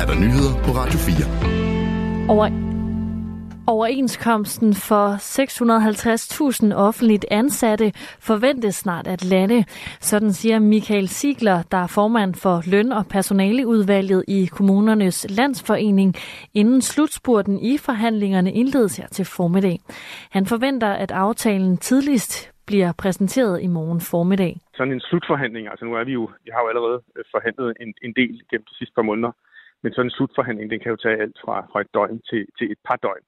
er der nyheder på Radio 4. Over Overenskomsten for 650.000 offentligt ansatte forventes snart at lande. Sådan siger Michael Sigler, der er formand for løn- og personaleudvalget i kommunernes landsforening, inden slutspurten i forhandlingerne indledes her til formiddag. Han forventer, at aftalen tidligst bliver præsenteret i morgen formiddag. Sådan en slutforhandling, altså nu er vi jo, vi har jo allerede øh, forhandlet en, en del gennem de sidste par måneder, men sådan en slutforhandling, den kan jo tage alt fra, fra et døgn til, til et par døgn.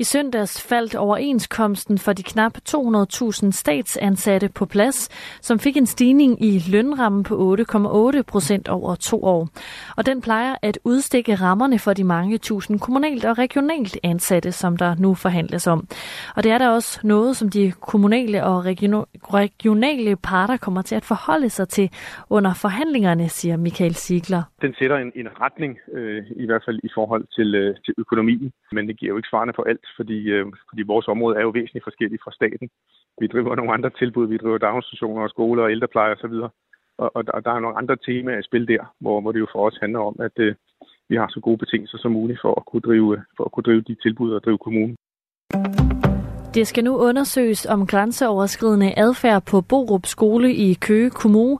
I søndags faldt overenskomsten for de knap 200.000 statsansatte på plads, som fik en stigning i lønrammen på 8,8 procent over to år. Og den plejer at udstikke rammerne for de mange tusind kommunalt og regionalt ansatte, som der nu forhandles om. Og det er der også noget, som de kommunale og regionale parter kommer til at forholde sig til under forhandlingerne, siger Michael Sigler. Den sætter en, en retning, øh, i hvert fald i forhold til, øh, til økonomien, men det giver jo ikke svarene på alt fordi, øh, fordi vores område er jo væsentligt forskelligt fra staten. Vi driver nogle andre tilbud, vi driver daginstitutioner og skoler og ældrepleje osv., og, og, og der er nogle andre temaer i spil der, hvor, hvor det jo for os handler om, at øh, vi har så gode betingelser som muligt for at kunne drive, øh, for at kunne drive de tilbud og drive kommunen. Det skal nu undersøges om grænseoverskridende adfærd på Borup skole i Køge Kommune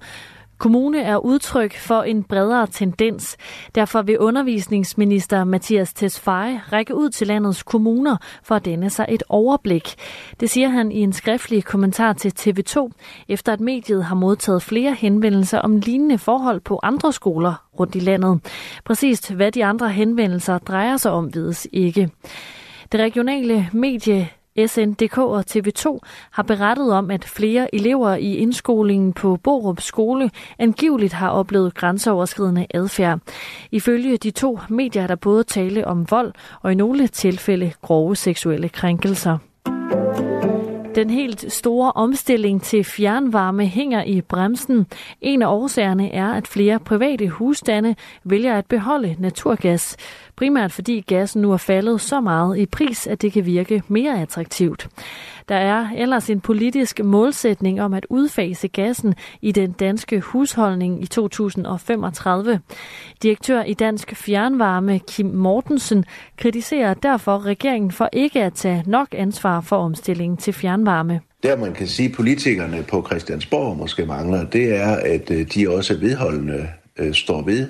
Kommune er udtryk for en bredere tendens. Derfor vil undervisningsminister Mathias Tesfaye række ud til landets kommuner for at danne sig et overblik. Det siger han i en skriftlig kommentar til TV2, efter at mediet har modtaget flere henvendelser om lignende forhold på andre skoler rundt i landet. Præcist hvad de andre henvendelser drejer sig om, vides ikke. Det regionale medie SNDK og TV2 har berettet om, at flere elever i indskolingen på Borup skole angiveligt har oplevet grænseoverskridende adfærd. Ifølge de to medier er der både tale om vold og i nogle tilfælde grove seksuelle krænkelser. Den helt store omstilling til fjernvarme hænger i bremsen. En af årsagerne er, at flere private husstande vælger at beholde naturgas. Primært fordi gassen nu er faldet så meget i pris, at det kan virke mere attraktivt. Der er ellers en politisk målsætning om at udfase gassen i den danske husholdning i 2035. Direktør i Dansk Fjernvarme Kim Mortensen kritiserer derfor regeringen for ikke at tage nok ansvar for omstillingen til fjernvarme. Der man kan sige, at politikerne på Christiansborg måske mangler, det er, at øh, de også vedholdende øh, står ved,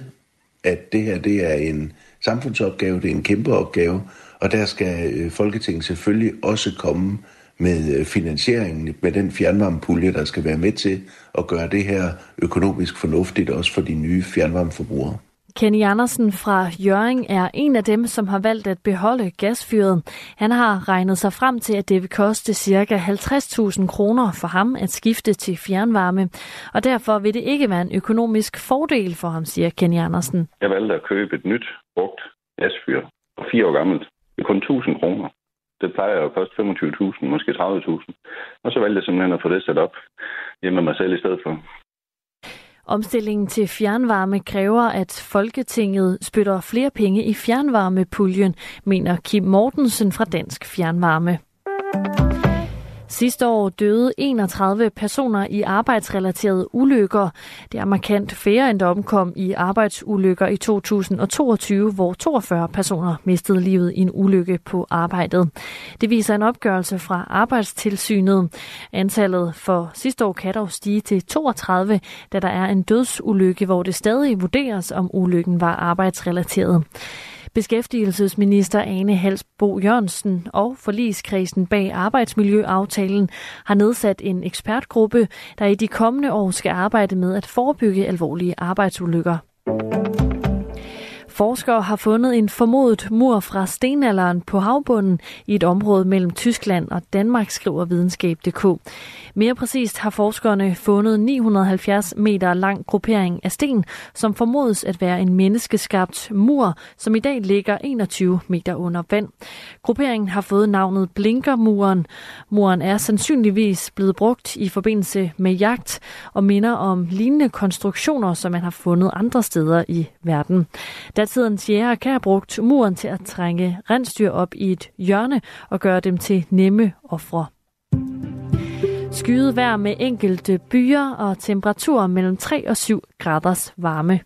at det her det er en samfundsopgave, det er en kæmpe opgave, og der skal øh, Folketinget selvfølgelig også komme med øh, finansieringen, med den fjernvarmepulje, der skal være med til at gøre det her økonomisk fornuftigt, også for de nye fjernvarmeforbrugere. Kenny Andersen fra Jøring er en af dem, som har valgt at beholde gasfyret. Han har regnet sig frem til, at det vil koste ca. 50.000 kroner for ham at skifte til fjernvarme. Og derfor vil det ikke være en økonomisk fordel for ham, siger Kenny Andersen. Jeg valgte at købe et nyt, brugt gasfyr, fire år gammelt. med kun 1000 kroner. Det plejer jo at koste 25.000, måske 30.000. Og så valgte jeg simpelthen at få det sat op hjemme med mig selv i stedet for. Omstillingen til fjernvarme kræver, at Folketinget spytter flere penge i fjernvarmepuljen, mener Kim Mortensen fra Dansk Fjernvarme. Sidste år døde 31 personer i arbejdsrelaterede ulykker. Det er markant færre, end der omkom i arbejdsulykker i 2022, hvor 42 personer mistede livet i en ulykke på arbejdet. Det viser en opgørelse fra Arbejdstilsynet. Antallet for sidste år kan dog stige til 32, da der er en dødsulykke, hvor det stadig vurderes, om ulykken var arbejdsrelateret. Beskæftigelsesminister Ane Halsbo Jørgensen og forligskredsen bag arbejdsmiljøaftalen har nedsat en ekspertgruppe, der i de kommende år skal arbejde med at forebygge alvorlige arbejdsulykker. Forskere har fundet en formodet mur fra stenalderen på havbunden i et område mellem Tyskland og Danmark, skriver videnskab.dk. Mere præcist har forskerne fundet 970 meter lang gruppering af sten, som formodes at være en menneskeskabt mur, som i dag ligger 21 meter under vand. Grupperingen har fået navnet Blinkermuren. Muren er sandsynligvis blevet brugt i forbindelse med jagt og minder om lignende konstruktioner, som man har fundet andre steder i verden. Datidens jæger kan have brugt muren til at trænge rensdyr op i et hjørne og gøre dem til nemme ofre. Skyet vejr med enkelte byer og temperaturer mellem 3 og 7 graders varme.